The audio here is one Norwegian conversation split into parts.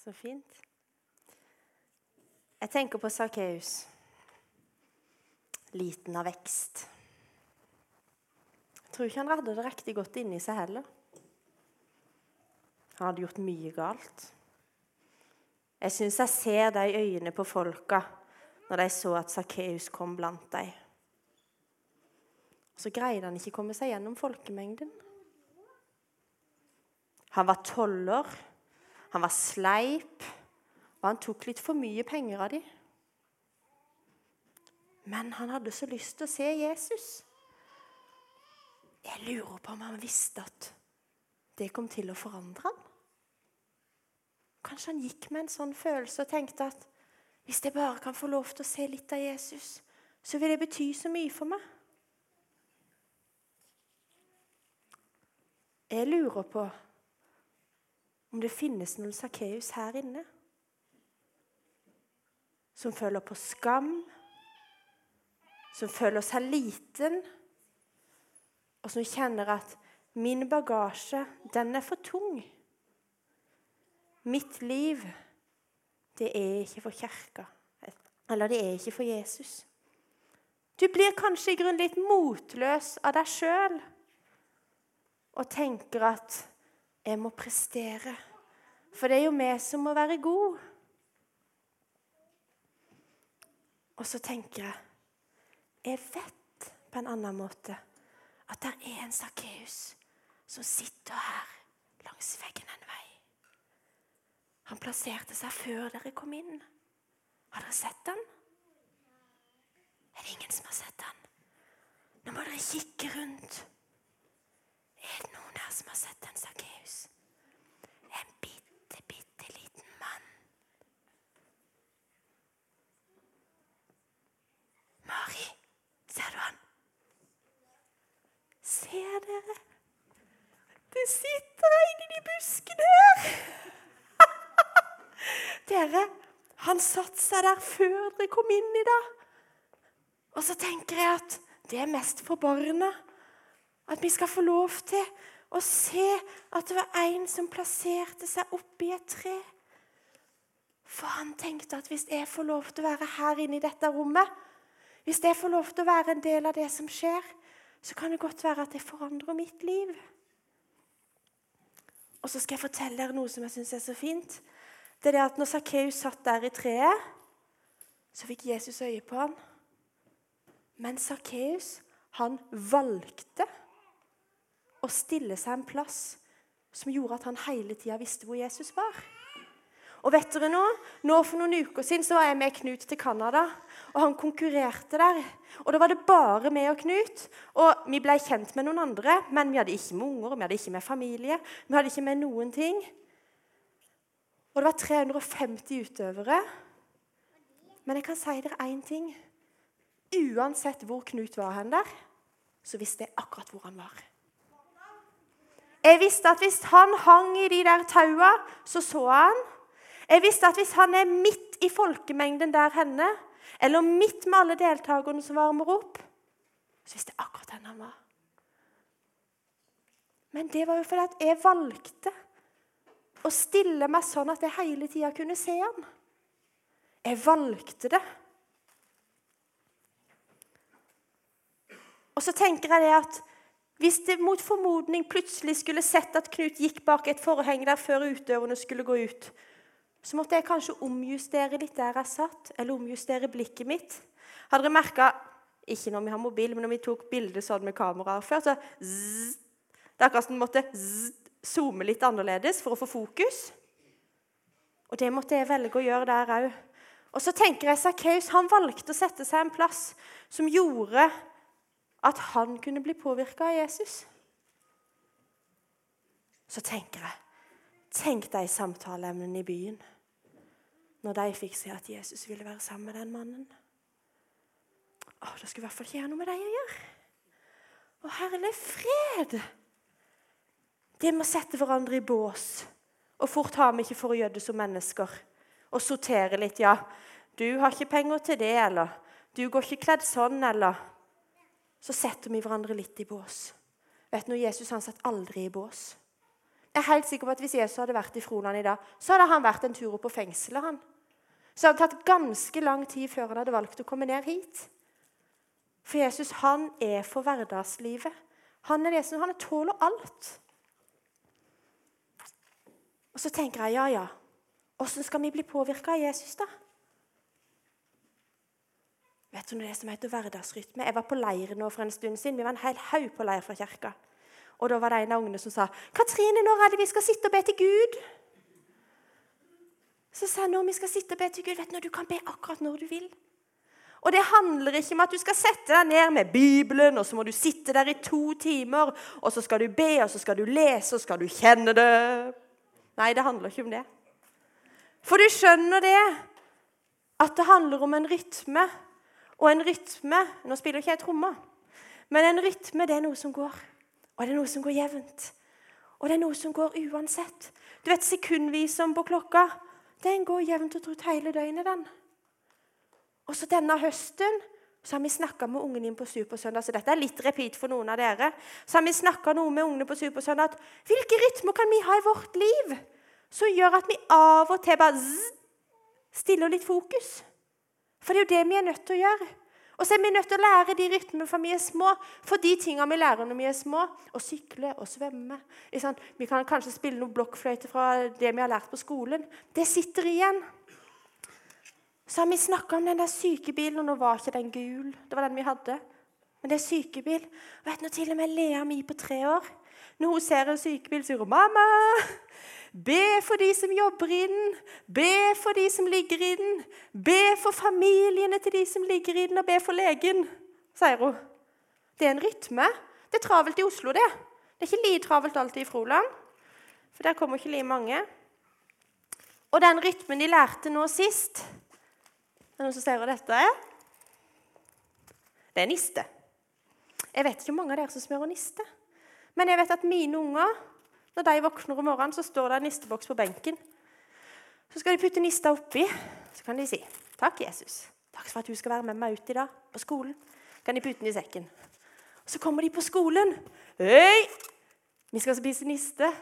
Så fint. Jeg tenker på Sakkeus. Liten av vekst. Jeg tror ikke han hadde det riktig godt inni seg heller. Han hadde gjort mye galt. Jeg syns jeg ser det i øynene på folka når de så at Sakkeus kom blant dem. Så greide han ikke å komme seg gjennom folkemengden. Han var toller, han var sleip, og han tok litt for mye penger av dem. Men han hadde så lyst til å se Jesus. Jeg lurer på om han visste at det kom til å forandre ham. Kanskje han gikk med en sånn følelse og tenkte at hvis jeg bare kan få lov til å se litt av Jesus, så vil det bety så mye for meg. Jeg lurer på om det finnes noen Sakkeus her inne som føler på skam, som føler seg liten, og som kjenner at 'min bagasje, den er for tung'. Mitt liv, det er ikke for kirka. Eller det er ikke for Jesus. Du blir kanskje i grunnen litt motløs av deg sjøl og tenker at 'jeg må prestere', for det er jo vi som må være gode. Og så tenker jeg jeg vet på en annen måte at det er en Sakkeus som sitter her langs veggen en vei. Han plasserte seg før dere kom inn. Har dere sett han? Er det ingen som har sett han? Nå må dere kikke rundt. Er det noen her som har sett en Sakkeus? En bitte, bitte liten mann. Mari, ser du han? Ser dere? Det sitter en i de buskene her. Dere, han satte seg der før dere kom inn i dag. Og så tenker jeg at det er mest for barna. At vi skal få lov til å se at det var en som plasserte seg oppi et tre. For han tenkte at hvis jeg får lov til å være her inne i dette rommet, hvis jeg får lov til å være en del av det som skjer, så kan det godt være at det forandrer mitt liv. Og så skal jeg fortelle dere noe som jeg syns er så fint. Det er det at når Sakkeus satt der i treet, så fikk Jesus øye på ham. Men Sakkeus, han valgte å stille seg en plass som gjorde at han hele tida visste hvor Jesus var. Og vet dere nå, nå For noen uker siden så var jeg med Knut til Canada. og Han konkurrerte der. Og Da var det bare meg og Knut. Og Vi ble kjent med noen andre, men vi hadde ikke med unger, vi hadde ikke med familie. Vi hadde ikke med noen ting. Og det var 350 utøvere. Men jeg kan si dere én ting. Uansett hvor Knut var hen der, så visste jeg akkurat hvor han var. Jeg visste at hvis han hang i de der taua, så så han. Jeg visste at hvis han er midt i folkemengden der henne, eller midt med alle deltakerne som varmer opp, så visste jeg akkurat hvor han var. Men det var jo fordi at jeg valgte å stille meg sånn at jeg hele tida kunne se han. Jeg valgte det. Og så tenker jeg det at hvis det mot formodning plutselig skulle sett at Knut gikk bak et forheng der før utøverne skulle gå ut, så måtte jeg kanskje omjustere litt der jeg satt, eller omjustere blikket mitt. Hadde dere merka Ikke når vi har mobil, men når vi tok bilde sånn med kameraer før, så zzz, Det er akkurat som en måtte zzz, zoome litt annerledes for å få fokus. Og det måtte jeg velge å gjøre der òg. Og så tenker jeg Sakkeus valgte å sette seg en plass som gjorde at han kunne bli påvirka av Jesus. Så tenker jeg Tenk de samtaleemnene i byen når de fikk se at Jesus ville være sammen med den mannen. Å, Da skulle i hvert fall ikke ha noe med dem å gjøre. Å, herlig fred! Det med å sette hverandre i bås og fort har vi ikke for å gjøre det som mennesker. Og sortere litt. Ja, du har ikke penger til det, eller du går ikke kledd sånn, eller Så setter vi hverandre litt i bås. Vet du, Jesus han satt aldri i bås. Jeg er helt sikker på at Hvis Jesus hadde vært i Froland i dag, så hadde han vært en tur opp på fengselet. han. Så det hadde tatt ganske lang tid før han hadde valgt å komme ned hit. For Jesus han er for hverdagslivet. Han er det som han tåler alt. Og så tenker jeg ja, ja. Åssen skal vi bli påvirka av Jesus, da? Vet du det som heter hverdagsrytme? Jeg var på leir nå for en stund siden. Vi var en hel haug på leir fra kirka. Og da var det en av ungene som sa 'Katrine, når er det vi skal sitte og be til Gud?' Så sa jeg når vi skal sitte og be til Gud, vet du når du kan be akkurat når du vil. Og det handler ikke om at du skal sette deg ned med Bibelen, og så må du sitte der i to timer, og så skal du be, og så skal du lese, og så skal du kjenne det. Nei, det handler ikke om det. For du skjønner det, at det handler om en rytme. Og en rytme Nå spiller ikke jeg trommer, men en rytme det er noe som går. Og det er noe som går jevnt. Og det er noe som går uansett. Du vet sekundviseren på klokka. Den går jevnt og trutt hele døgnet, den. Og så denne høsten så har vi snakka med ungene inn på Supersøndag. Så dette er litt repeat for noen av dere. Så har vi snakka noe med ungene på Supersøndag at hvilke rytmer kan vi ha i vårt liv som gjør at vi av og til bare zzz, stiller litt fokus? For det er jo det vi er nødt til å gjøre. Og så er vi nødt til å lære de rytmene fra vi er små. For de tingene vi lærer når vi er små, å sykle og svømme Vi kan kanskje spille noe blokkfløyte fra det vi har lært på skolen. Det sitter igjen. Så har vi snakka om den der sykebilen, og nå var ikke den gul. Det var den vi hadde. Men det er sykebil. Og vet du, Til og med Lea mi på tre år Når hun ser en sykebil, sier hun 'Mamma, be for de som jobber i den. Be for de som ligger i den. Be for familiene til de som ligger i den, og be for legen', sier hun. Det er en rytme. Det er travelt i Oslo, det. Det er ikke like travelt alltid i Froland, for der kommer ikke like mange. Og den rytmen de lærte nå sist er det noen som ser hva dette er? Det er niste. Jeg vet ikke hvor mange av dere som smører niste. Men jeg vet at mine unger, når de våkner om morgenen, så står det en nisteboks på benken. Så skal de putte nista oppi. Så kan de si 'Takk, Jesus. Takk for at du skal være med meg ut i dag på skolen.' kan de putte den i sekken. Så kommer de på skolen. 'Hei, vi skal spise niste.'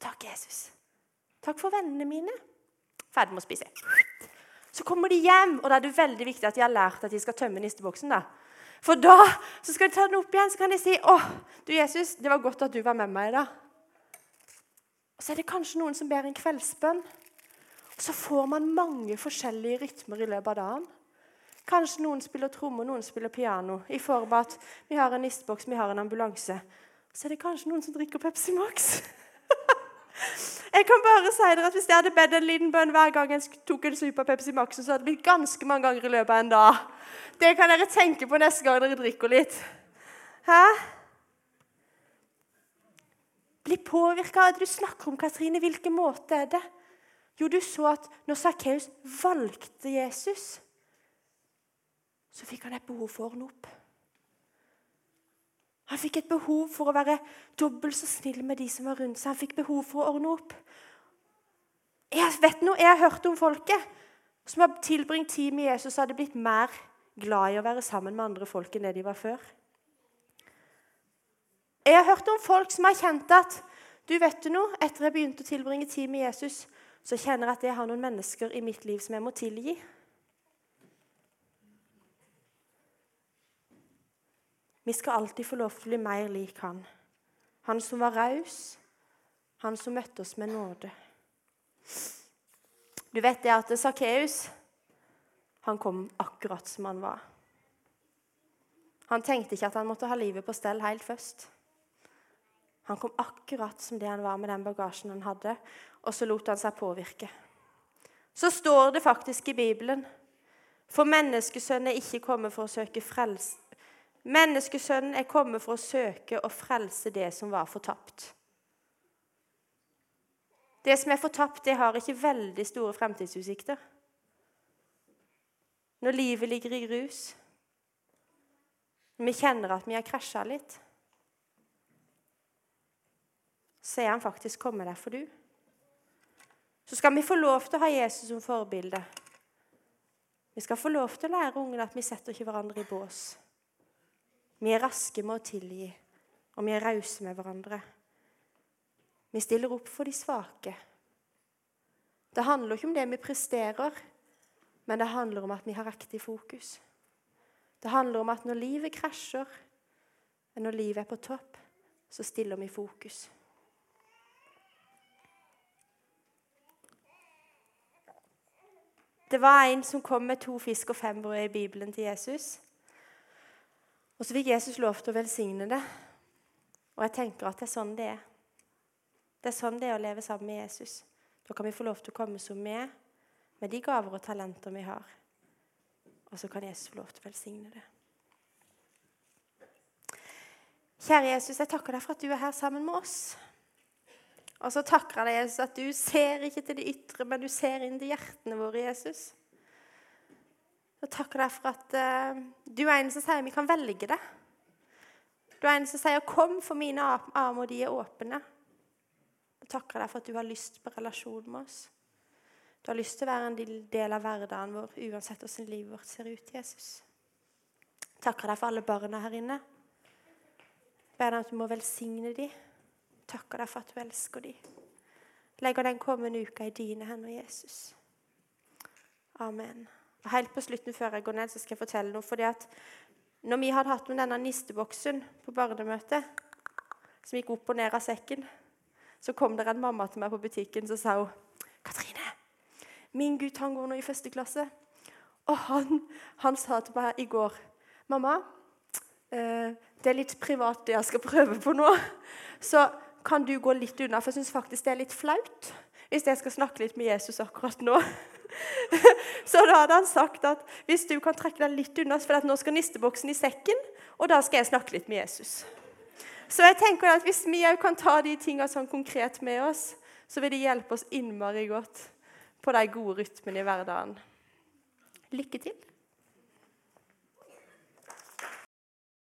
'Takk, Jesus. Takk for vennene mine.' Ferdig med å spise. Så kommer de hjem, og da er det veldig viktig at de har lært at de skal tømme nisteboksen. da. For da så skal de ta den opp igjen så kan de si 'Å, du Jesus, det var godt at du var med meg i dag.' Og Så er det kanskje noen som ber en kveldsbønn. Og Så får man mange forskjellige rytmer i løpet av dagen. Kanskje noen spiller tromme, noen spiller piano. I form av at vi har en nisteboks, vi har en ambulanse. Så er det kanskje noen som drikker Pepsi Max. Jeg kan bare si dere at Hvis jeg hadde bedt en liten bønn hver gang jeg tok en super Pepsi Max, så hadde det blitt ganske mange ganger i løpet av en dag. Det kan dere tenke på neste gang dere drikker litt. Hæ? Bli påvirka av det du snakker om, Katrine. Hvilken måte er det? Jo, du så at når Sakkeus valgte Jesus, så fikk han et behov for ordne opp. Han fikk et behov for å være dobbelt så snill med de som var rundt seg. Han fikk behov for å ordne opp. Jeg vet noe, jeg har hørt om folket som har tilbringt tid med Jesus, hadde blitt mer glad i å være sammen med andre folk enn det de var før. Jeg har hørt om folk som har kjent at du vet du noe, etter jeg begynte å tilbringe tid med Jesus, så kjenner jeg at jeg har noen mennesker i mitt liv som jeg må tilgi. Vi skal alltid få lov til å bli mer lik han. Han som var raus, han som møtte oss med nåde. Du vet det at Sakkeus han kom akkurat som han var. Han tenkte ikke at han måtte ha livet på stell helt først. Han kom akkurat som det han var med den bagasjen han hadde, og så lot han seg påvirke. Så står det faktisk i Bibelen For menneskesønnen er ikke kommet for å søke frelse Menneskesønnen er kommet for å søke og frelse det som var fortapt. Det som er fortapt, det har ikke veldig store fremtidsutsikter. Når livet ligger i grus, når vi kjenner at vi har krasja litt, så er han faktisk kommet der for du. Så skal vi få lov til å ha Jesus som forbilde. Vi skal få lov til å lære ungene at vi setter ikke hverandre i bås. Vi er raske med å tilgi, og vi er rause med hverandre. Vi stiller opp for de svake. Det handler ikke om det vi presterer, men det handler om at vi har riktig fokus. Det handler om at når livet krasjer, når livet er på topp, så stiller vi fokus. Det var en som kom med to fisk og fem brød i Bibelen til Jesus. Og så fikk Jesus lov til å velsigne det. Og jeg tenker at det er sånn det er. Det er sånn det er å leve sammen med Jesus. Da kan vi få lov til å komme som vi er, med de gaver og talenter vi har. Og så kan Jesus få lov til å velsigne det. Kjære Jesus, jeg takker deg for at du er her sammen med oss. Og så takker jeg deg, Jesus, at du ser ikke til det ytre, men du ser inn til hjertene våre, Jesus. Jeg takker deg for at uh, du er en som sier vi kan velge det. Du er en som sier 'Kom, for mine armer, de er åpne'. Jeg takker deg for at du har lyst på relasjon med oss. Du har lyst til å være en del av hverdagen vår uansett hvordan livet vårt ser ut, Jesus. Jeg takker deg for alle barna her inne. Ber deg at du må velsigne dem. Takker deg for at du elsker dem. Legger den kommende uka i dine hender, Jesus. Amen. Helt på slutten før jeg går ned, så skal jeg fortelle noe. fordi at når vi hadde hatt med denne nisteboksen på barnemøtet, som gikk opp og ned av sekken, så kom det en mamma til meg på butikken så sa hun, 'Katrine, min gutt han går nå i første klasse.' Og han, han sa til meg i går, 'Mamma, eh, det er litt privat, det jeg skal prøve på nå.' Så kan du gå litt unna, for jeg syns faktisk det er litt flaut hvis jeg skal snakke litt med Jesus akkurat nå. Så da hadde han sagt at hvis du kan trekke deg litt unna, for nå skal nisteboksen i sekken, og da skal jeg snakke litt med Jesus. Så jeg tenker at hvis vi òg kan ta de tingene sånn konkret med oss, så vil det hjelpe oss innmari godt på de gode rytmene i hverdagen. Lykke til.